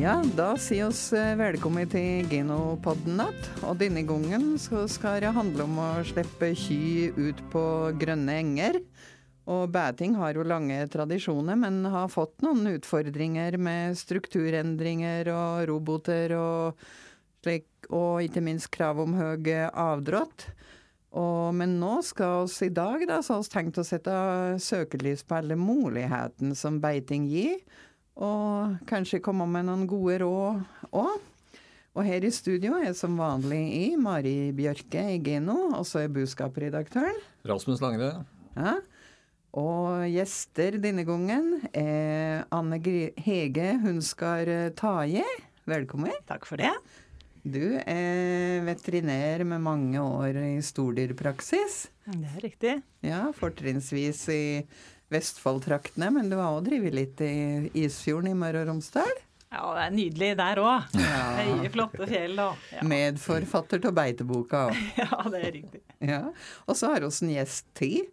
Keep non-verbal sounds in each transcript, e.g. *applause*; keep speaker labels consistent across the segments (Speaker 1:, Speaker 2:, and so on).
Speaker 1: Ja, da sier oss eh, velkommen til Genopodden igjen. Og denne gangen så skal det handle om å slippe ky ut på grønne enger. Og bæting har jo lange tradisjoner, men har fått noen utfordringer med strukturendringer og roboter og slik, og ikke minst krav om høy avdrått. Og, men nå skal oss i dag da, så har vi tenkt å sette søkelys på alle mulighetene som beiting gir, og kanskje komme med noen gode råd òg. Og her i studio er som vanlig i Mari Bjørke i Geno, og så er budskapredaktøren
Speaker 2: Rasmus Langre.
Speaker 1: Ja. Og gjester denne gangen er Anne Hege Hunskar Taje. Velkommen.
Speaker 3: Takk for det.
Speaker 1: Du er veterinær med mange år i stordyrpraksis.
Speaker 3: Det er riktig.
Speaker 1: Ja, Fortrinnsvis i Vestfold-traktene, men du har òg drevet litt i Isfjorden i Møre og Romsdal?
Speaker 3: Ja, det er nydelig der òg. Ja. Høye, flotte fjell og
Speaker 1: ja. Medforfatter av beiteboka òg. *laughs*
Speaker 3: ja, det er riktig.
Speaker 1: Ja. Og så har vi en gjest til,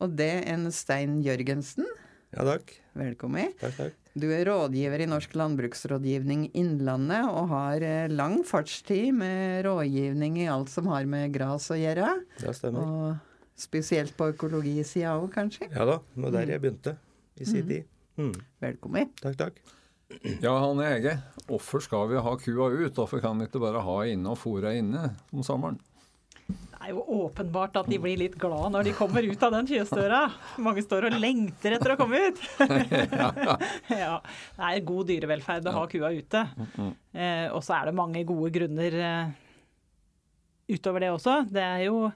Speaker 1: og det er en Stein Jørgensen.
Speaker 4: Ja, takk.
Speaker 1: Velkommen.
Speaker 4: Takk, takk.
Speaker 1: Du er rådgiver i Norsk landbruksrådgivning Innlandet og har lang fartstid med rådgivning i alt som har med gras å gjøre.
Speaker 4: Det stemmer.
Speaker 1: Og spesielt på økologisida òg, kanskje?
Speaker 4: Ja da, det var der jeg begynte i sin tid. Mm.
Speaker 1: Velkommen.
Speaker 4: Takk, takk.
Speaker 2: Ja, Hanne Ege. Hvorfor skal vi ha kua ut? Hvorfor kan vi ikke bare ha inne og fôre inne om sommeren?
Speaker 3: Det er jo åpenbart at de blir litt glad når de kommer ut av den kjøstøra. Mange står og lengter etter å komme ut. *laughs* ja, det er god dyrevelferd å ha kua ute. Eh, og så er det mange gode grunner eh, utover det også. Det er jo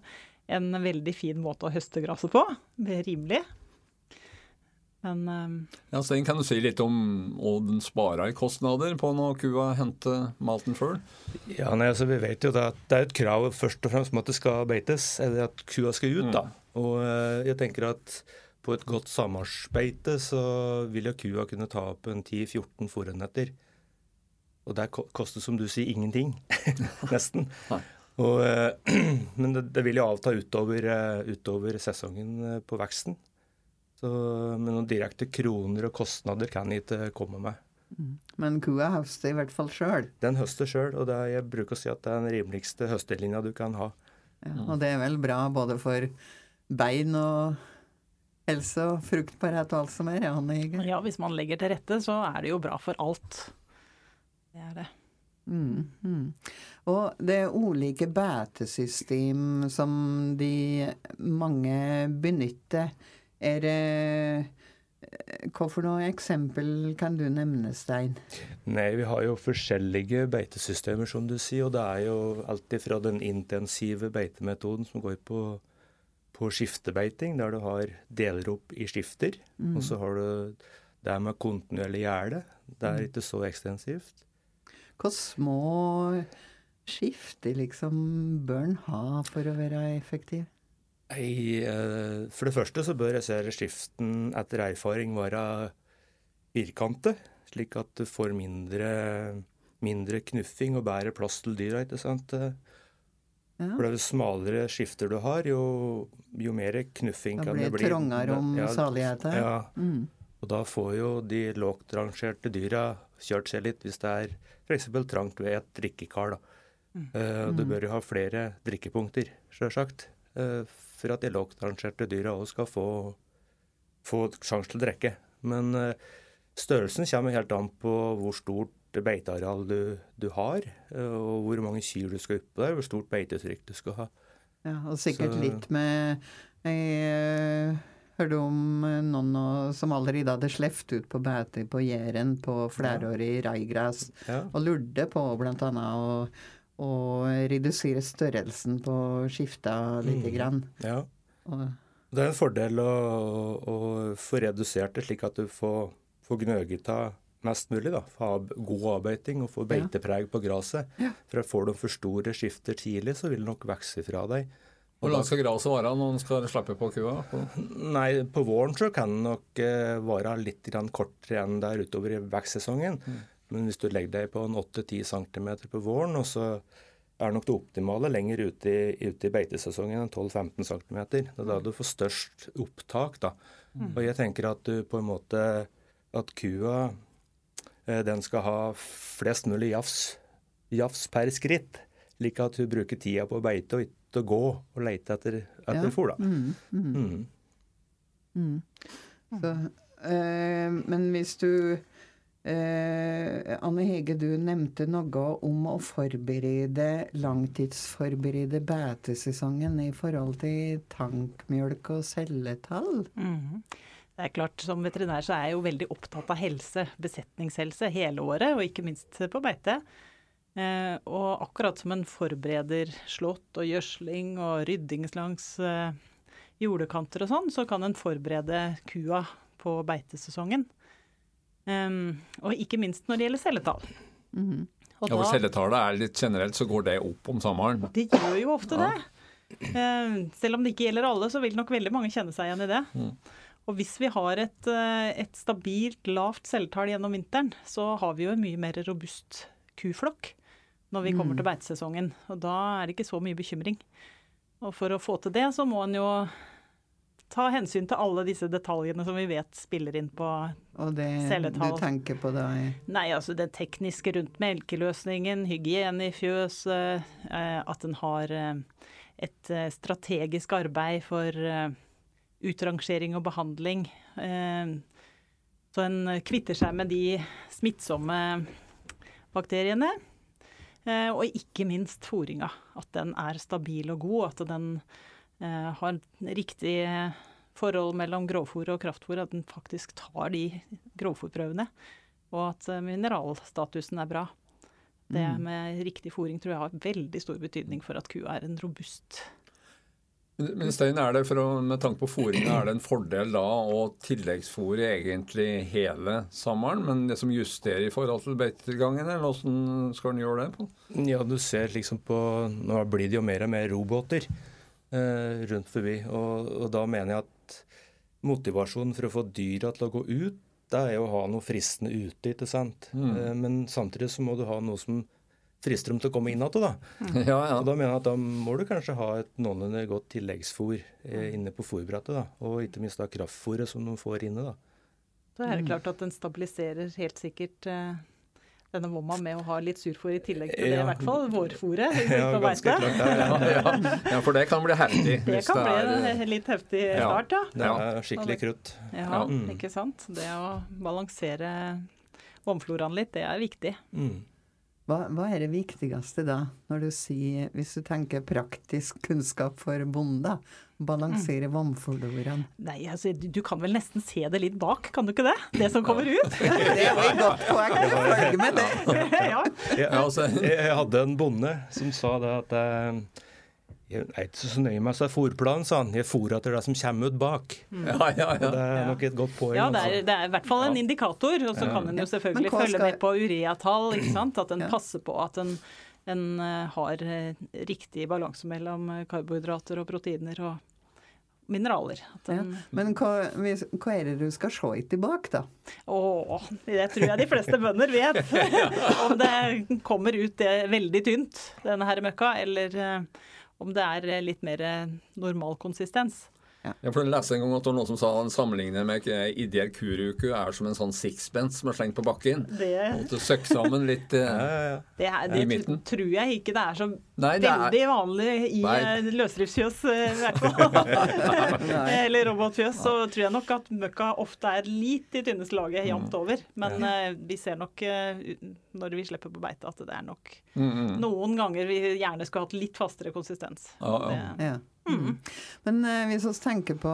Speaker 3: en veldig fin måte å høste gresset på. Det er rimelig. Men um...
Speaker 2: Ja, Stein, kan du si litt om hva den sparer i kostnader på når kua henter malten sjøl?
Speaker 4: Ja, nei, altså Vi vet jo at det er et krav først og fremst om at det skal beites, eller at kua skal ut. da. Og jeg tenker at på et godt sammarsbeite så vil jo kua kunne ta opp en 10-14 fòrenheter. Og det koster, som du sier, ingenting. *laughs* Nesten. Og, *clears throat* men det, det, vil jo avta utover, utover sesongen på veksten. Så, men noen direkte kroner og kostnader kan jeg ikke komme med.
Speaker 1: Men kua høster i hvert fall sjøl?
Speaker 4: Den høster sjøl, og er, jeg bruker å si at det er den rimeligste høstelinja du kan ha.
Speaker 1: Ja, og det er vel bra både for bein og helse og fruktbarhet og alt som er? Ja,
Speaker 3: ja, hvis man legger til rette, så er det jo bra for alt. Det er det.
Speaker 1: Mm, mm. Og det er ulike betesystem som de mange benytter. Er det hva for noe eksempel kan du nevne, Stein?
Speaker 4: Nei, Vi har jo forskjellige beitesystemer, som du sier. Og det er jo alt fra den intensive beitemetoden som går på, på skiftebeiting, der du har deler opp i skifter. Mm. Og så har du det med kontinuerlig gjerde. Det er mm. ikke så ekstensivt.
Speaker 1: Hvor små skifter liksom bør en ha for å være effektiv?
Speaker 4: Nei, eh, For det første så bør disse skiften etter erfaring være firkantet, slik at du får mindre, mindre knuffing og bedre plass til dyra. ikke sant? Ja. For jo smalere skifter du har, jo, jo mer knuffing kan det bli.
Speaker 1: Da blir det trangere om ja, saligheten.
Speaker 4: Ja. Mm. Og da får jo de lågt rangerte dyra kjørt seg litt hvis det er f.eks. trangt ved et drikkekar. da. Mm. Uh, du mm. bør jo ha flere drikkepunkter, sjølsagt. Uh, for at de lågt rangerte dyra òg skal få, få sjanse til å drikke. Men uh, størrelsen kommer helt an på hvor stort beiteareal du, du har, og hvor mange kyr du skal oppå der, hvor stort beitetrykk du skal ha.
Speaker 1: Ja, Og sikkert Så, litt med Jeg hørte om noen som allerede hadde sluppet ut på beite på Jæren på flerårig ja. raigras, ja. og lurte på blant annet å redusere størrelsen på skifta lite mm. grann.
Speaker 4: Ja. Og, det er en fordel å, å, få redusert det, slik at du får, får gnøget av mest mulig. da, Ha god avbeiting og få beitepreg på gresset. Ja. For Får du for store skifter tidlig, så vil det nok vokse fra deg.
Speaker 2: Hvor langt skal gresset være når en skal slippe på kua?
Speaker 4: Nei, På våren så kan det nok uh, være litt kortere enn der utover i vekstsesongen. Mm. Men hvis du legger deg på 8-10 cm på våren, og så er nok det optimale lenger ute i, ute i beitesesongen enn 12-15 cm. Det er da du får størst opptak. da. Mm. Og jeg tenker at du på en måte At kua eh, den skal ha flest mulig jafs, jafs per skritt. Slik at hun bruker tida på å beite og ikke å gå og leite etter, etter
Speaker 1: Ja.
Speaker 4: fôr. da.
Speaker 1: Mm, mm,
Speaker 4: Mm.
Speaker 1: mm. Så, øh, men hvis du eh, Anne Hege, du nevnte noe om å forberede, langtidsforberede beitesesongen i forhold til tankmjølk og celletall.
Speaker 3: Mm. Det er klart, Som veterinær så er jeg jo veldig opptatt av helse, besetningshelse, hele året, og ikke minst på beite. Eh, og akkurat som en forbereder slått og gjødsling og rydding langs eh, jordekanter og sånn, så kan en forberede kua på beitesesongen. Um, og ikke minst når det gjelder celletall.
Speaker 1: Mhm.
Speaker 3: Og
Speaker 2: Ja, for celletallet er litt generelt, så går det opp om sommeren.
Speaker 3: det gjør jo ofte
Speaker 2: Ja.
Speaker 3: det. Uh, selv om det ikke gjelder alle, så vil nok veldig mange kjenne seg igjen i det.
Speaker 2: Mm.
Speaker 3: Og hvis vi har et, eh, et stabilt lavt celletall gjennom vinteren, så har vi jo en mye mer robust kuflokk når vi kommer
Speaker 1: Mm.
Speaker 3: til beitesesongen. Og da er det ikke så mye bekymring. Og for å få til det, så må en jo ta hensyn til alle disse detaljene som vi vet spiller inn på
Speaker 1: Og det
Speaker 3: Celletall.
Speaker 1: du tenker på da
Speaker 3: Nei, altså det tekniske rundt melkeløsningen, hygiene i fjøset, eh, at en har eh, et eh, strategisk arbeid for utrangering og behandling. Eh, Så en kvitter seg med de smittsomme bakteriene. Eh, Og ikke minst fôringa. At den er stabil og god. At den eh, har riktig forhold mellom grovfòr og kraftfòr. At den faktisk tar de grovfòrprøvene. Og at eh, mineralstatusen er bra. Det
Speaker 1: Mm.
Speaker 3: med riktig fòring tror jeg har veldig stor betydning for at kua er en robust
Speaker 2: Men men Stein, er det å, med tanke på fòringa, er det en fordel da å tilleggsfôre egentlig hele sommeren, men det som justerer i forhold til beitetilgangen, eller hvordan skal en gjøre det? på?
Speaker 4: Ja, du ser liksom på Nå blir det jo mer og mer robåter eh, rundt forbi. Og, og da mener jeg at motivasjonen for å få dyra til å gå ut, det er jo å ha noe fristende ute, ikke sant.
Speaker 2: Mm.
Speaker 4: Eh, men samtidig så må du ha noe som frister dem til å komme inn igjen, da.
Speaker 2: Ja, ja.
Speaker 4: Da mener jeg at da må du kanskje ha et noenlunde godt tilleggsfôr eh, inne på fôrbrettet, da. Og ikke minst da kraftfôret som de får inne, da.
Speaker 3: da er det klart at den stabiliserer helt sikkert eh, denne vomma med å ha litt surfôr i tillegg til det,
Speaker 4: Ja.
Speaker 3: i hvert fall vårfôret
Speaker 4: Ja, ganske klart. Ja, ja.
Speaker 2: Ja, for det kan bli heftig.
Speaker 3: Det
Speaker 2: hvis
Speaker 3: kan bli
Speaker 2: er,
Speaker 3: en litt heftig
Speaker 2: Ja.
Speaker 3: start, ja.
Speaker 4: Det
Speaker 2: Ja.
Speaker 4: er skikkelig krutt.
Speaker 3: Ja,
Speaker 2: Ja.
Speaker 4: Mm.
Speaker 3: ikke sant. Det å balansere vomfloraen litt, det er viktig.
Speaker 4: Mm.
Speaker 1: Hva, hva er det viktigste da, når du sier, hvis du tenker praktisk kunnskap for bonde, balansere
Speaker 3: Mm.
Speaker 1: vannfloraen?
Speaker 3: Nei, altså, du, du kan vel nesten se det litt bak, kan du ikke det? Det som kommer ut. *laughs*
Speaker 1: Det var et godt poeng, jeg følger med det. *laughs*
Speaker 3: ja.
Speaker 4: Jeg,
Speaker 2: Ja, altså,
Speaker 4: jeg, jeg hadde en bonde som sa det at eh, jeg er ikke så nøye med seg fòrplanen, sa han. Jeg fôrer etter det som kommer ut bak.
Speaker 2: ja, ja,
Speaker 4: ja. det er nok et godt poeng.
Speaker 3: Ja, det er,
Speaker 4: altså.
Speaker 3: det er i hvert fall en
Speaker 2: Ja.
Speaker 3: indikator. Og så
Speaker 2: Ja.
Speaker 3: kan en jo selvfølgelig følge
Speaker 1: skal-
Speaker 3: med på ureatall, ikke sant. At en
Speaker 1: Ja.
Speaker 3: passer på at en, en eh, har eh, riktig balanse mellom eh, karbohydrater og proteiner og mineraler. At
Speaker 1: Ja. Men hva, hva er det du skal se etter bak, da?
Speaker 3: Å, det tror jeg de fleste bønder vet. *laughs* om det kommer ut det veldig tynt, denne her møkka, eller om det er eh, litt mer eh, normal konsistens.
Speaker 2: Ja, for Jeg leste en gang at det var noen som sa han sammenligner med ideell kuruku er som en sånn sixpence som er slengt på bakken.
Speaker 3: Det,
Speaker 2: Og at sammen litt eh, *laughs*
Speaker 4: Ja, ja, ja.
Speaker 3: det, er,
Speaker 2: I
Speaker 3: det tror jeg ikke det er så
Speaker 2: Nei, det er
Speaker 3: veldig vanlig i
Speaker 2: Nei.
Speaker 3: eh, løsdriftsfjøs, eh, i hvert *laughs* fall. *laughs* Eller robotfjøs. Så tror jeg nok at møkka ofte er litt i tynneste laget jevnt over. Men eh, vi ser nok når vi slipper på beite at det er nok
Speaker 2: mm, mm.
Speaker 3: noen ganger vi gjerne skulle hatt litt fastere konsistens.
Speaker 2: Ja, ja.
Speaker 1: Ja. Mm. Men eh, hvis vi tenker på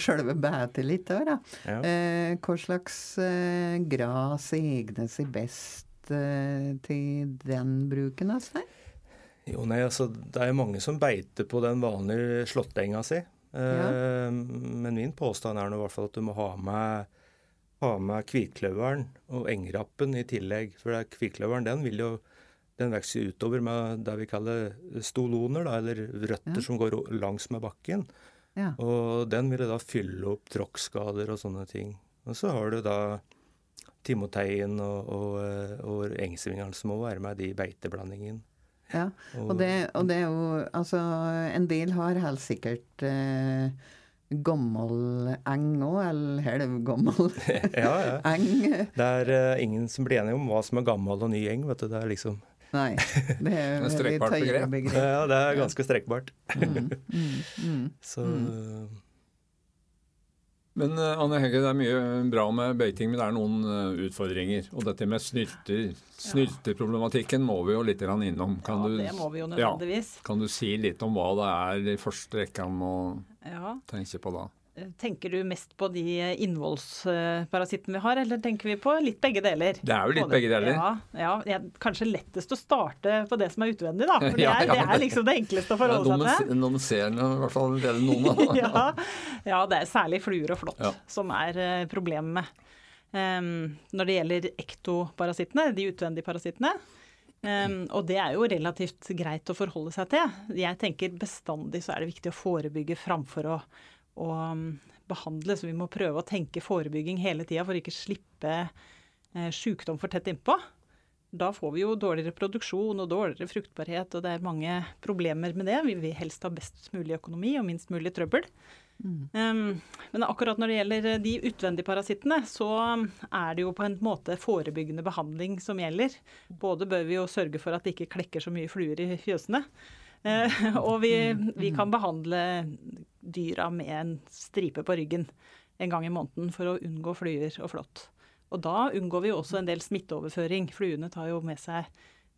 Speaker 1: sjølve betet litt òg, da.
Speaker 4: Ja.
Speaker 1: Eh, hva slags eh, gras egner seg best eh, til den bruken, altså?
Speaker 4: Jo, nei, altså, det er mange som beiter på den vanlige slåttenga si. Ja. Men min påstand er nå i hvert fall at du må ha med, ha med kvikløveren og engrappen i tillegg. For er den vil jo den vokser utover med det vi kaller stoloner, da, eller røtter
Speaker 1: Ja.
Speaker 4: som går langs med bakken.
Speaker 1: Ja.
Speaker 4: Og den ville da fylle opp tråkkskader og sånne ting. Og så har du da timoteien og, og, eh, og engsvingeren som må være med i beiteblandingen.
Speaker 1: Ja, og det, og det er jo Altså, en del har helt sikkert eh, gammel eng òg, eller halvgammel *laughs*
Speaker 4: Ja, ja. *laughs*
Speaker 1: eng.
Speaker 4: Det er uh, ingen som blir enige om hva som er gammel og ny eng. vet du. Det er liksom
Speaker 1: Nei, det er *laughs*
Speaker 2: Et strekkbart
Speaker 1: tøyere
Speaker 2: begrep.
Speaker 1: begrep.
Speaker 4: Ja, det er ganske strekkbart.
Speaker 1: Mm, mm, mm.
Speaker 4: Så
Speaker 2: Men eh, Anne Hegge, det er mye bra med beiting, men det er noen eh, utfordringer. Og dette med snylter, snylteproblematikken må vi jo litt innom. Kan,
Speaker 3: Ja,
Speaker 2: du,
Speaker 3: det må vi jo
Speaker 2: ja,
Speaker 3: nødvendigvis.
Speaker 2: kan du si litt om hva det er i første rekke man må
Speaker 3: Ja.
Speaker 2: tenke på da?
Speaker 3: Tenker du mest på de innvollsparasittene vi har, eller tenker vi på litt begge deler?
Speaker 2: Det er jo litt
Speaker 3: Både-
Speaker 2: begge deler.
Speaker 3: Ja, ja kanskje lettest å starte på det som er utvendig, da. *laughs* For det er,
Speaker 2: ja,
Speaker 3: det er liksom det enkleste å forholde seg til.
Speaker 2: noen, ser i hvert fall eller noen av *laughs*
Speaker 3: ja, ja, det er særlig fluer og flått som er eh, problemet med. Um, når det gjelder ektoparasittene, de utvendige parasittene, Um, og det er jo relativt greit å forholde seg til. Jeg tenker bestandig så er det viktig å forebygge framfor å, å um, behandle, så vi må prøve å tenke forebygging hele tida for ikke slippe eh, sykdom for tett innpå. Da får vi jo dårligere produksjon og dårligere fruktbarhet, og det er mange problemer med det. Vi vil helst ha best mulig økonomi og minst mulig trøbbel. Um, men akkurat når det gjelder eh, de utvendige parasittene, så um, er det jo på en måte forebyggende behandling som gjelder. Både bør vi jo sørge for at det ikke klekker så mye fluer i fjøsene, *laughs* og vi, vi kan behandle dyra med en stripe på ryggen en gang i måneden for å unngå flyer og flått. Og da unngår vi jo også en del smitteoverføring. Fluene tar jo med seg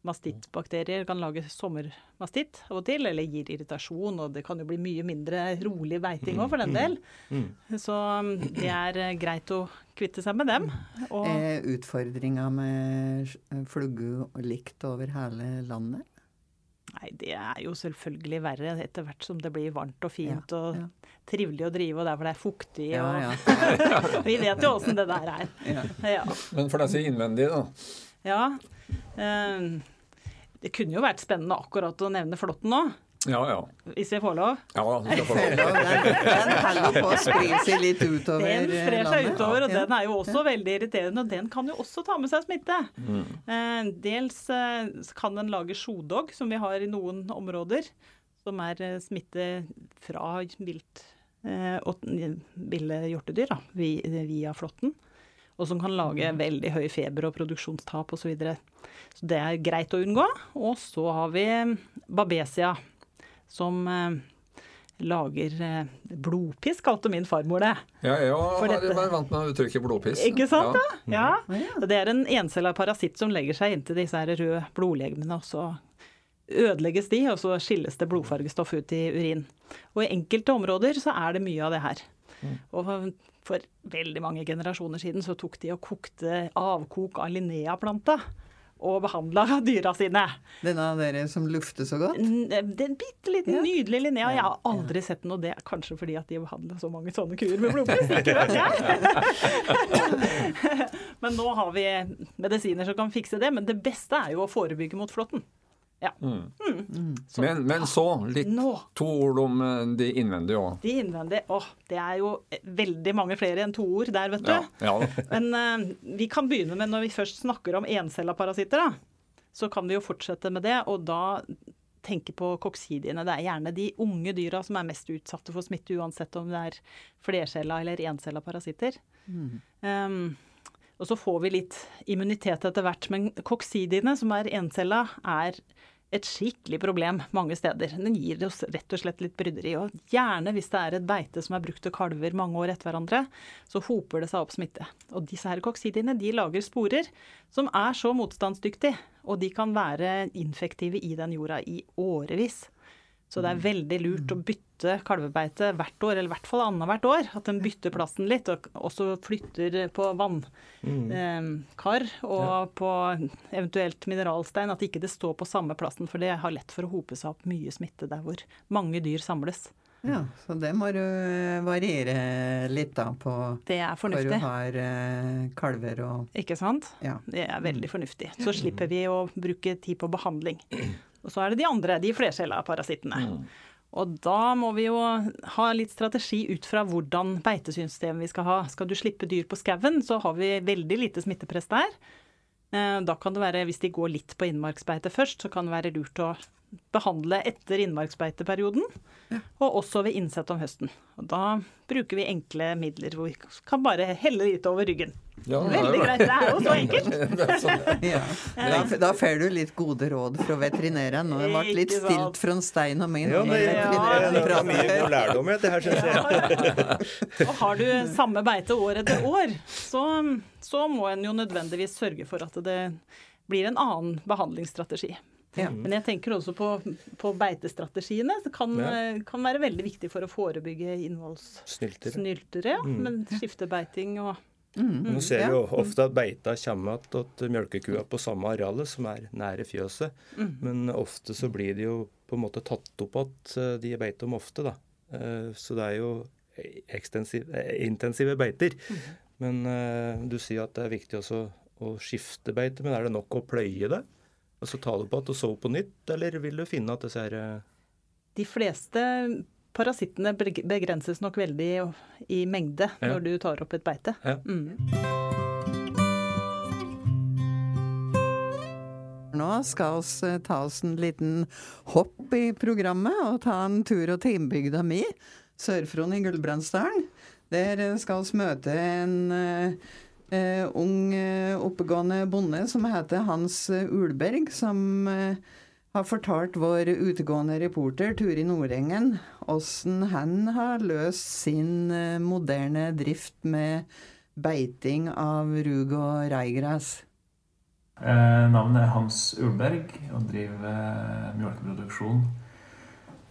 Speaker 3: mastittbakterier, kan lage sommermastitt av og til, eller gir irritasjon, og det kan jo bli mye mindre rolig veiting òg, for den del. Så um, det er eh, greit å kvitte seg med dem. Og
Speaker 1: utfordringa med flugge likt over hele landet?
Speaker 3: Nei, det er jo selvfølgelig verre etter hvert som det blir varmt og fint
Speaker 1: Ja,
Speaker 3: og
Speaker 1: ja.
Speaker 3: trivelig å drive, og der hvor det er fuktig.
Speaker 1: Ja,
Speaker 3: Og,
Speaker 1: ja. *laughs*
Speaker 3: Vi vet jo åssen det der er.
Speaker 1: ja.
Speaker 3: Ja.
Speaker 2: Men for deg som er innvendig, da.
Speaker 3: ja. Um, det kunne jo vært spennende akkurat å nevne flåtten nå,
Speaker 2: Ja ja.
Speaker 3: hvis vi får lov.
Speaker 2: ja du skal få lov. *laughs*
Speaker 1: den holder på å spre seg litt utover landet.
Speaker 3: Den sprer seg
Speaker 1: landet.
Speaker 3: utover, og
Speaker 1: Ja.
Speaker 3: den er jo også veldig irriterende. Og den kan jo også ta med seg smitte.
Speaker 2: Mm.
Speaker 3: Eh, dels eh, kan den lage sjodog, som vi har i noen områder, som er eh, smitte fra vilt eh, og ville hjortedyr da, via flåtten. Og som kan lage veldig høy feber og produksjonstap osv. Så, videre. så det er greit å unngå. Og så har vi babesia, som eh, lager eh, blodpiss, kalte min farmor det.
Speaker 2: Ja, jeg har vært vant med uttrykket blodpiss.
Speaker 3: Ikke sant,
Speaker 2: Ja.
Speaker 3: da? Ja. Og Det er en encella parasitt som legger seg inntil disse her røde blodlegemene, og så ødelegges de, og så skilles det blodfargestoff ut i urin. Og i enkelte områder så er det mye av det her. Og for veldig mange generasjoner siden så tok de og kokte avkok av Linnea-planta og behandler dyra sine.
Speaker 1: Denne av dere som lufter så godt?
Speaker 3: N- Det er en bitte liten,
Speaker 1: Ja.
Speaker 3: nydelig Linnea. Jeg har aldri sett noe det kanskje fordi at de behandler så mange sånne kuer med blodpress. *laughs* *laughs* Men nå har vi medisiner som kan fikse det. Men det beste er jo å forebygge mot flåtten. Ja. Så-
Speaker 2: Men, men så litt
Speaker 3: Nå,
Speaker 2: to ord om eh, de innvendige òg.
Speaker 3: de innvendige. Åh, det er jo veldig mange flere enn to ord der, vet du.
Speaker 2: Ja, ja. *laughs*
Speaker 3: Men uh, vi kan begynne med, når vi først snakker om encella parasitter, da, så kan vi jo fortsette med det. Og da tenke på koksidiene. Det er gjerne de unge dyra som er mest utsatte for smitte, uansett om det er flercella eller encella parasitter. Um, og så får vi litt immunitet etter hvert. Men koksidiene, som er encella, er et skikkelig problem mange steder. Den gir oss rett og slett litt bryderi. Og gjerne hvis det er et beite som er brukt til kalver mange år etter hverandre, så hoper det seg opp smitte. Og disse her koksidiene de lager sporer som er så motstandsdyktige, og de kan være infektive i den jorda i årevis. Så det er veldig lurt å bytte kalvebeite hvert år, eller i hvert fall annethvert år. At den bytter plassen litt, og også flytter på vannkar og på eventuelt mineralstein. At ikke det står på samme plassen, for det har lett for å hope seg opp mye smitte der hvor mange dyr samles.
Speaker 1: Ja, så det må du variere litt da på
Speaker 3: Det er
Speaker 1: hvor du har eh, kalver og
Speaker 3: Ikke sant?
Speaker 1: Ja.
Speaker 3: Det er veldig fornuftig. Så slipper vi å bruke tid på behandling. *clears throat* Og så er det de andre, de flercella parasittene. Og da må vi jo ha litt strategi ut fra hvordan beitesystem vi skal ha. Skal du slippe dyr på skauen, så har vi veldig lite smittepress der. Eh, Da kan det være, hvis de går litt på innmarksbeite først, så kan det være lurt å behandle etter innmarksbeiteperioden, og også ved innsett om høsten. Og da bruker vi enkle midler hvor vi kan bare helle litt over ryggen.
Speaker 2: Ja, det
Speaker 3: Veldig greit. Det er jo så enkelt. *laughs*
Speaker 2: Sånn.
Speaker 1: Ja. Da, da får du litt gode råd fra veterinæren. Og det ble litt stilt fra Stein og min.
Speaker 4: Ja,
Speaker 1: når
Speaker 4: ja, det er mye god lærdom i dette syns jeg.
Speaker 3: Og har du samme beite år etter år, så, så må en jo nødvendigvis sørge for at det blir en annen behandlingsstrategi.
Speaker 1: Ja.
Speaker 3: Men jeg tenker også på, på beitestrategiene. Det kan,
Speaker 4: Ja.
Speaker 3: eh, kan være veldig viktig for å forebygge
Speaker 4: Snyltere.
Speaker 3: innvollssnyltere. Ja. Men skiftebeiting og
Speaker 1: Mm,
Speaker 4: Nå ser vi jo ofte at beita kommer igjen til mjølkekua på samme arealet, som er nære fjøset. Men ofte så blir de jo på en måte tatt opp igjen, de beiter om ofte, da. Eh, Så det er jo eh, intensive beiter. Men eh, du sier at det er viktig også å skifte beite. Men er det nok å pløye det? Og så ta det på igjen og sove på nytt, eller vil du finne at disse her eh,
Speaker 3: De fleste parasittene begrenses nok veldig i mengde
Speaker 4: Ja.
Speaker 3: når du tar opp et beite.
Speaker 4: Ja.
Speaker 3: Mm.
Speaker 1: Nå skal vi ta oss en liten hopp i programmet og ta en tur til innbygda mi, Sør-Fron i Gulbranddsdalen. Der skal vi møte en eh, eh, ung, eh, oppegående bonde som heter Hans Ulberg, som eh, har fortalt vår utegående reporter Turi Nordengen åssen han har løst sin eh, moderne drift med beiting av rug og reigras.
Speaker 5: Eh, navnet er Hans Ulberg og driver eh, mjølkeproduksjon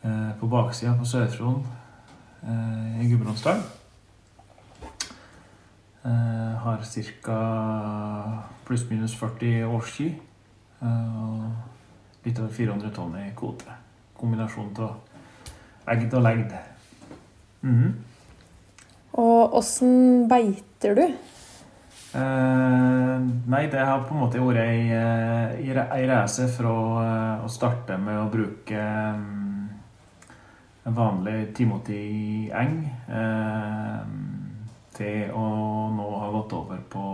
Speaker 5: eh, på baksida på Sør-Fron eh, i Gudbrandsdalen. Eh, har ca. pluss-minus 40 årssky. Eh, og litt over 400 tonn i kvote. Kombinasjon av egd og legd. Mhm.
Speaker 6: Og åssen beiter du?
Speaker 5: Eh, nei, det har på en måte vært ei, eh, ei ei reise fra å starte med å bruke um, en vanlig Timothy-eng eh, til å nå ha gått over på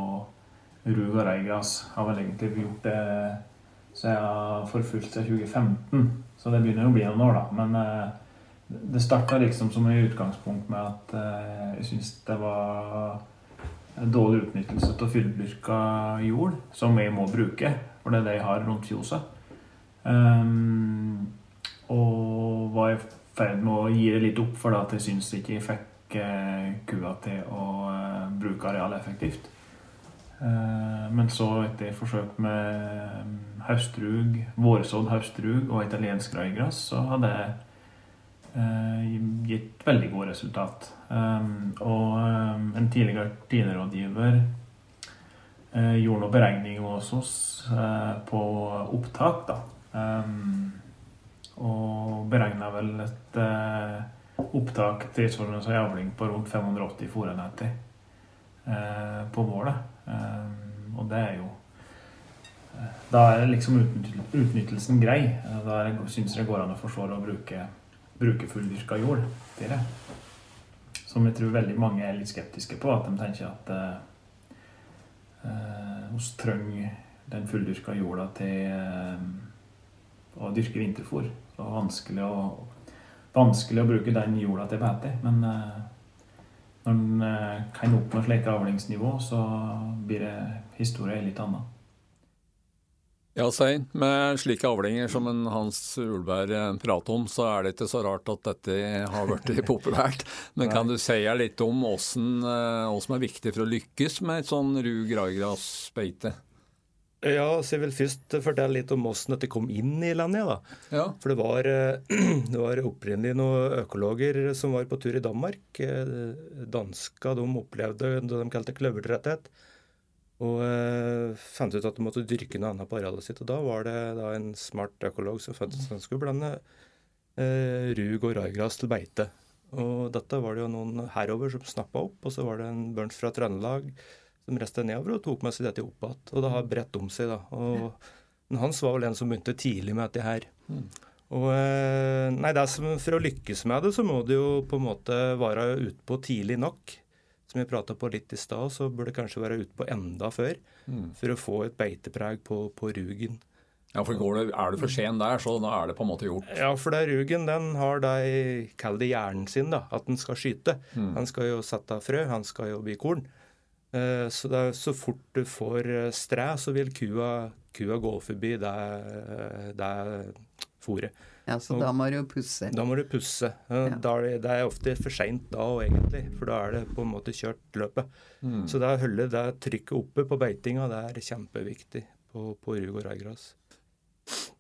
Speaker 5: rug og reigras. Har vel egentlig gjort det så jeg har forfulgt siden 2015, så det begynner jo å bli noen år, da. Men eh, det starta liksom som i utgangspunkt med at eh, jeg syns det var dårlig utnyttelse av fulldyrka jord, som vi må bruke, for det er det jeg har rundt fjoset. Um, og var i ferd med å gi det litt opp, for at jeg syns ikke jeg fikk eh, kua til å eh, bruke arealet effektivt. Eh, men så, etter forsøk med haustrug, høstrug, vårsådd høstrug og italiensk raigras, så hadde eh, gitt veldig gode resultat. Og en tidligere tiderådgiver eh, gjorde noen beregninger hos oss på opptak, da. Og beregna vel et opptak tilsvarende som avling på rundt 580 fòrenheter eh, på målet. Eh, og det er jo eh, Da er liksom utnyttelsen grei. Eh, Da syns jeg det går an å forsvare å bruke bruke fulldyrka jord til det. Som jeg tror veldig mange er litt skeptiske på. At de tenker at eh, eh, oss trenger den fulldyrka jorda til eh, å dyrke vinterfôr. Det var vanskelig å, vanskelig å bruke den jorda til bete. Men eh, når en eh, kan oppnå slike avlingsnivå, så blir det historien litt annen.
Speaker 2: Ja, Stein. Med slike avlinger som en Hans Ulberg eh, prater om, så er det ikke så rart at dette har blitt *laughs* populært. Men kan du si litt om hva som er viktig for å lykkes med et sånn rug-raigrasbeite?
Speaker 4: Ja, så jeg vil først fortelle litt om åssen dette kom inn i landet. da.
Speaker 2: Ja.
Speaker 4: For det var, eh, *clears throat* det var opprinnelig noen økologer som var på tur i Danmark. Eh, Danska de opplevde det de kalte kløvertretthet. Og eh, fant ut at de måtte dyrke noe annet på arealet sitt. Og da var det da en smart økolog som fant ut at han skulle blande eh, rug og raigras til beite. Og dette var det jo noen herover som snappa opp, og så var det en børns fra Trøndelag som reiste nedover og tok med seg dette opp igjen. Og det har bredt om seg, da. Og men Hans var vel en som begynte tidlig med dette her. Og eh, nei, det som, For å lykkes med det, så må det jo på en måte være utpå tidlig nok. Som jeg prata på litt i stad, så burde det kanskje være utpå enda før. For å få et beitepreg på, på rugen.
Speaker 2: Ja, for går det, Er du for sen der, så da er det på en måte gjort.
Speaker 4: Ja, for det er rugen den har de, kall det hjernen sin, da, at den skal skyte.
Speaker 2: Mm.
Speaker 4: Han skal jo sette frø, han skal jo bli korn. Eh, Så, det er, så fort du får eh, stræ, så vil kua, kua gå forbi det, det fôret.
Speaker 1: Ja, så da må du pusse.
Speaker 4: Da må du pusse. Eh,
Speaker 1: Ja.
Speaker 4: Da er det, det er ofte for seint da òg, egentlig, for da er det på en måte kjørt løpet.
Speaker 2: Mm.
Speaker 4: Så det å holde det trykket oppe på beitinga, det er kjempeviktig på, på rug og raigras.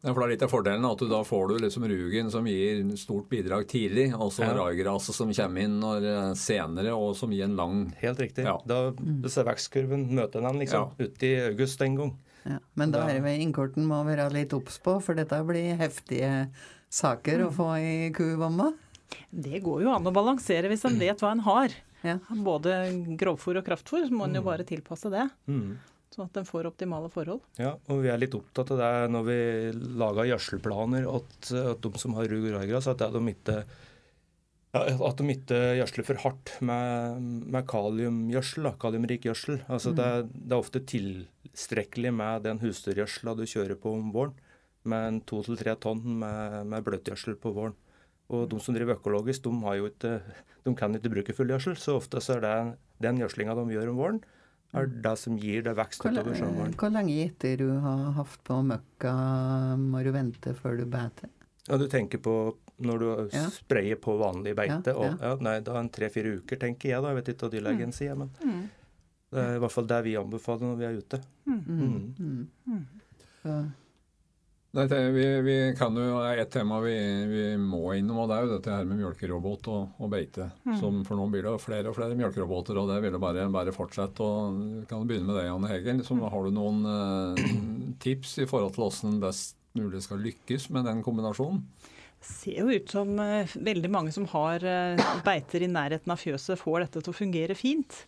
Speaker 2: Ja, for det er litt av fordelen at du da får du liksom rugen som gir stort bidrag tidlig, og så
Speaker 4: Ja.
Speaker 2: raigraset som kommer inn når, eh, senere, og som gir en lang
Speaker 4: Helt riktig.
Speaker 2: Ja.
Speaker 4: Da disse vekstkurven møter den liksom ute i august en gang.
Speaker 1: Ja. Men da er det innkorten må være litt obs på, for dette blir heftige saker å få i kuvomma.
Speaker 3: Det går jo an å balansere hvis en vet hva en har.
Speaker 1: Ja.
Speaker 3: Både grovfôr og kraftfôr, så må en jo bare tilpasse det.
Speaker 4: Mm.
Speaker 3: Sånn at den får optimale forhold.
Speaker 4: Ja, og vi er litt opptatt av det når vi lager gjødselplaner at, at de som har rug raigras, at de ikke at de ikke gjødsler for hardt med, med kaliumgjødsel, kaliumrik gjødsel. Altså det, er- det er ofte tilstrekkelig med den husdyrgjødsla du kjører på om våren, med to til tre tonn med, med bløtgjødsel på våren. Og de som driver økologisk, de, har jo ikke, de kan ikke bruke fullgjødsel, så ofte så er det den gjødslinga de gjør om våren, er det som gir det vekst utover sommeren.
Speaker 1: hvor lenge etter du har hatt på møkka, må du vente før du beiter?
Speaker 4: Ja, Du tenker på når du
Speaker 1: Ja.
Speaker 4: sprayer på vanlig beite?
Speaker 1: Ja,
Speaker 4: og,
Speaker 1: ja.
Speaker 4: ja, nei, da en tre-fire uker, tenker jeg da. Jeg vet ikke hva dyrlegen sier, men det er i hvert fall det vi anbefaler når vi er ute. Mm.
Speaker 1: mm.
Speaker 2: Nei, det, vi, vi kan jo, Et tema vi, vi må innom, og det er jo dette her med mjølkerobot og, og beite. Som, for nå blir det flere og flere mjølkeroboter, og det vil jo bare, bare fortsette. og Vi kan begynne med deg, Janne Hegel. Liksom, har du noen eh, tips i forhold til hvordan best mulig skal lykkes med den kombinasjonen?
Speaker 3: Det ser jo ut som eh, veldig mange som har eh, beiter i nærheten av fjøset, får dette til å fungere fint.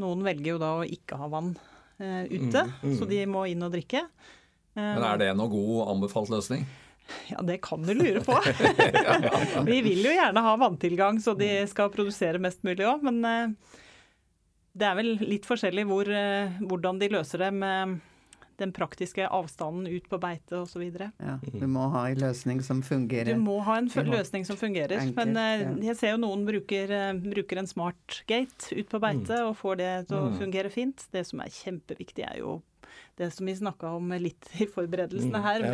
Speaker 3: Noen velger jo da å ikke ha vann eh, ute,
Speaker 4: Mm, mm.
Speaker 3: så de må inn og drikke.
Speaker 2: Men Er det noe god anbefalt løsning?
Speaker 3: Ja, det kan du lure på. *laughs* *laughs* Vi vil jo gjerne ha vanntilgang så de skal produsere mest mulig òg, men eh, det er vel litt forskjellig hvor, eh, hvordan de løser det med den praktiske avstanden ut på beite osv.
Speaker 1: ja, du må ha en løsning som fungerer.
Speaker 3: Du må ha en løsning som fungerer.
Speaker 1: Enkelt,
Speaker 3: men eh,
Speaker 1: ja.
Speaker 3: jeg ser jo noen bruker, bruker en smart gate ut på beite og får det til å
Speaker 2: Mm.
Speaker 3: fungere fint. Det som er kjempeviktig, er jo det som vi snakka om litt i forberedelsene
Speaker 4: Mm,
Speaker 3: her,
Speaker 4: ja.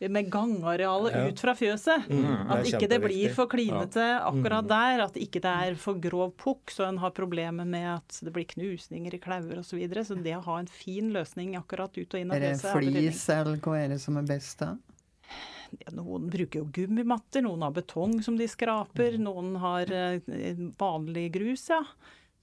Speaker 3: med, med gangarealet
Speaker 4: Ja.
Speaker 3: ut fra fjøset.
Speaker 4: Mm,
Speaker 3: At ikke det blir for klinete akkurat
Speaker 4: Mm.
Speaker 3: der. At ikke det er for grov pukk, så en har problemer med at det blir knusninger i klauer osv. Så, videre. så det å ha en fin løsning akkurat ut og inn av
Speaker 1: Er det
Speaker 3: fjøset
Speaker 1: flis, eller hva er det som er best da?
Speaker 3: Noen bruker jo gummimatter, noen har betong som de skraper, noen har eh, vanlig grus, ja.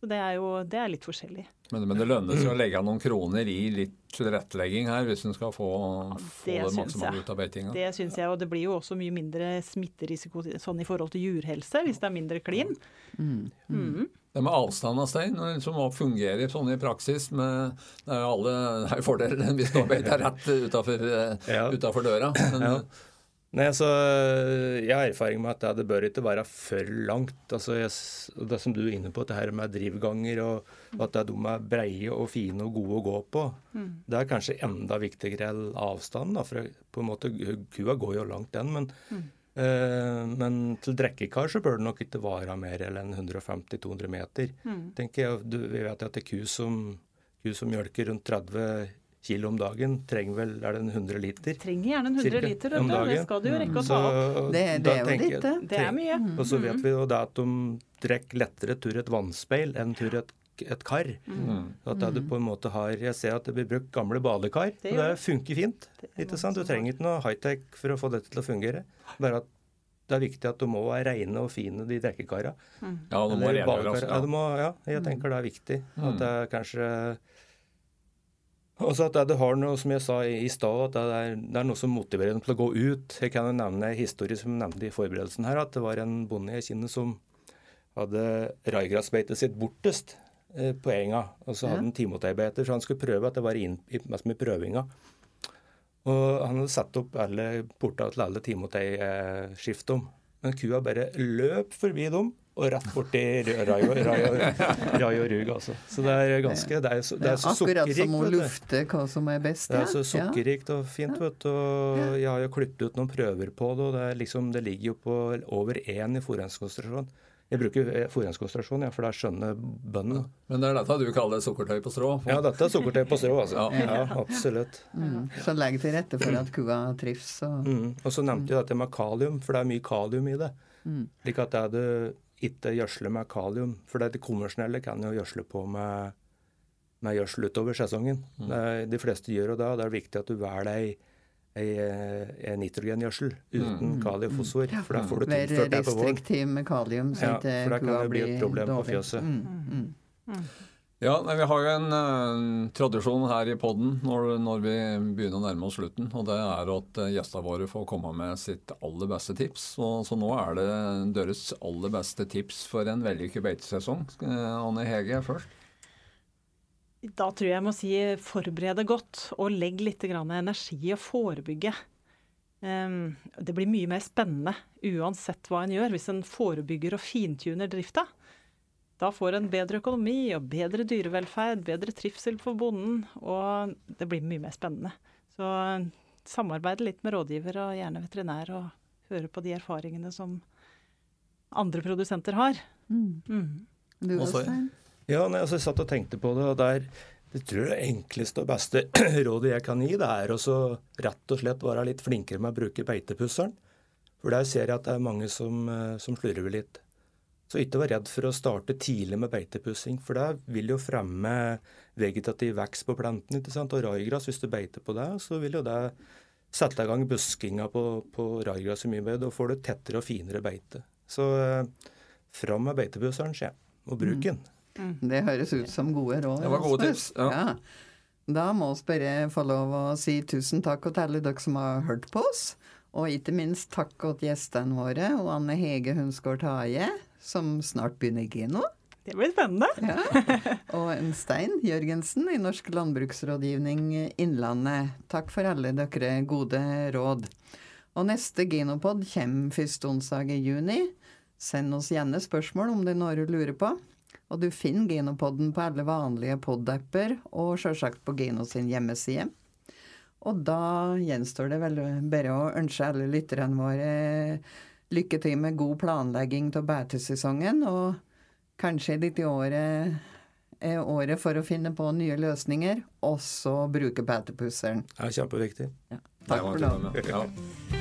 Speaker 3: Så det er jo det er litt forskjellig.
Speaker 2: Men, men det lønner seg å legge noen kroner i litt tilrettelegging her, hvis en skal få, ja,
Speaker 3: det
Speaker 2: det maksimale ut av beitinga.
Speaker 3: Det syns jeg, og det blir jo også mye mindre smitterisiko sånn i forhold til jurhelse, hvis det er mindre klin.
Speaker 1: Mm.
Speaker 3: Mm.
Speaker 2: Det med avstand av stein, som fungerer fungere sånn i praksis med Det er jo alle det er jo fordeler hvis du har beita rett utafor
Speaker 4: Ja.
Speaker 2: døra. Men,
Speaker 4: Ja. Nei, altså, Jeg har erfaring med at det, bør ikke være for langt. Altså, jeg, Det som du er inne på, det her med drivganger og at det, de er breie og fine og gode å gå på, det er kanskje enda viktigere enn avstanden. Da, for på en måte, Kua går jo langt, den. Men, eh, men til drekkekar så bør det nok ikke være mer enn 150-200 meter. tenker jeg. Du, vi vet at det er ku som, ku som mjølker rundt 30 kilo om dagen, trenger vel er det en 100 liter.
Speaker 3: Trenger gjerne en 100
Speaker 4: Cirka
Speaker 3: liter,
Speaker 4: om
Speaker 3: dagen. det skal du jo rekke å ta opp.
Speaker 1: Det, det er jo litt det.
Speaker 3: Det er mye.
Speaker 4: Og så vet vi jo det at de trekker lettere tur et vannspeil enn tur et, et kar.
Speaker 2: mm.
Speaker 4: At det du på en måte har Jeg ser at det blir brukt gamle badekar,
Speaker 3: Det
Speaker 4: og det funker fint.
Speaker 3: Det?
Speaker 4: Du trenger ikke noe high-tech for å få dette til å fungere. Bare at det er viktig at de må være reine og fine, de drikkekara.
Speaker 2: ja, det må
Speaker 4: badekar. Ja, ja, jeg tenker det er viktig. At det er kanskje også at det har noe, som jeg sa i, i stad, at det er, det er noe som motiverer dem til å gå ut. Jeg kan jo nevne en historie som jeg nevnte i forberedelsen her, at det var en bonde jeg kjenner som hadde raigrasbeitet sitt bortest eh, på enga. Og så hadde han timoteibeiter, så han skulle prøve at det var inn, mest med prøvinga. Og han hadde satt opp alle porta til alle timoteiskiftene. Men kua bare løp forbi dem og rett borti rai og, rug, altså. Så det er ganske Det er, så, det er så
Speaker 1: Akkurat som å lufte hva som er best.
Speaker 4: Det er så sukkerrikt og fint, vet du. Og jeg har jo klippet ut noen prøver på det, og det, er liksom, det ligger jo på over én i forhåndskonsentrasjon. Jeg bruker eh, forhåndskonsentrasjon, ja, for det skjønner bøndene.
Speaker 2: Men det er dette du kaller sukkertøy på strå?
Speaker 4: Ja, dette er sukkertøy på strå, altså.
Speaker 2: Ja.
Speaker 4: Ja, absolutt.
Speaker 1: Mm. Så legg til rette for at kua trives. Og,
Speaker 4: Mm. Og så nevnte jeg dette med kalium, for det er mye kalium i det.
Speaker 1: Mm.
Speaker 4: Slik at det er det ikke gjødsle med kalium. For det, det konvensjonelle kan jo gjødsle på med, med gjødsel utover sesongen. Det er, de fleste gjør jo det, og det er viktig at du velger ei, ei, ei nitrogengjødsel uten mm. kaliumfosfor. fosfor. For da får du tilført det på våren.
Speaker 1: restriktiv med kalium, så
Speaker 4: Ja,
Speaker 1: ikke
Speaker 4: for da kan det bli et problem på
Speaker 1: dårlig.
Speaker 4: fjøset.
Speaker 1: Mm.
Speaker 2: Ja, nei, Vi har jo en eh, tradisjon her i podden når, når vi begynner å nærme oss slutten. og Det er at eh, gjestene våre får komme med sitt aller beste tips. Så, så nå er det deres aller beste tips for en vellykket beitesesong. Eh, Anne Hege først.
Speaker 3: Da tror jeg jeg må si forberede godt, og legg litt energi i å forebygge. Ehm, det blir mye mer spennende uansett hva en gjør, hvis en forebygger og fintuner drifta. Da får en bedre økonomi og bedre dyrevelferd, bedre trivsel for bonden, og det blir mye mer spennende. Så samarbeide litt med rådgiver og gjerne veterinær, og høre på de erfaringene som andre produsenter har.
Speaker 1: Mm.
Speaker 3: Mm.
Speaker 1: Du
Speaker 2: Også-
Speaker 4: Ja, nei, altså, jeg satt og tenkte på det, og der jeg tror det enkleste og beste *clears throat* rådet jeg kan gi, det er å rett og slett være litt flinkere med å bruke beitepusseren. For der ser jeg at det er mange som, eh, som slurver litt. Så ikke vær redd for å starte tidlig med beitepussing, for det vil jo fremme vegetativ vekst på plantene. ikke sant? Og raigras, hvis du beiter på det, så vil jo det sette i gang buskinga på, på raigras mye bedre. Da får du tettere og finere beite. Så eh, fram med beitepusseren, sier jeg, og bruk den.
Speaker 1: Det høres ut som gode råd.
Speaker 2: Det var gode tips, ja.
Speaker 1: Da må vi bare få lov å si tusen takk til alle dere som har hørt på oss. Og ikke minst takk til gjestene våre og Anne Hege Hunsgaard Taje, som snart begynner i Geno.
Speaker 3: Det blir spennende.
Speaker 1: Ja. Og en Stein Jørgensen i Norsk landbruksrådgivning Innlandet. Takk for alle dere gode råd. Og neste Genopod kommer første onsdag i juni. Send oss gjerne spørsmål om det er noe du lurer på. Og du finner Genopodden på alle vanlige pod-apper, og sjølsagt på Geno sin hjemmeside. Og da gjenstår det vel bare å ønske alle lytterne våre lykke til med god planlegging av beitesesongen. og Kanskje dette året er året for å finne på nye løsninger, også bruke beitepusseren.
Speaker 4: Det er kjempeviktig.
Speaker 1: Takk for det.
Speaker 2: Ja.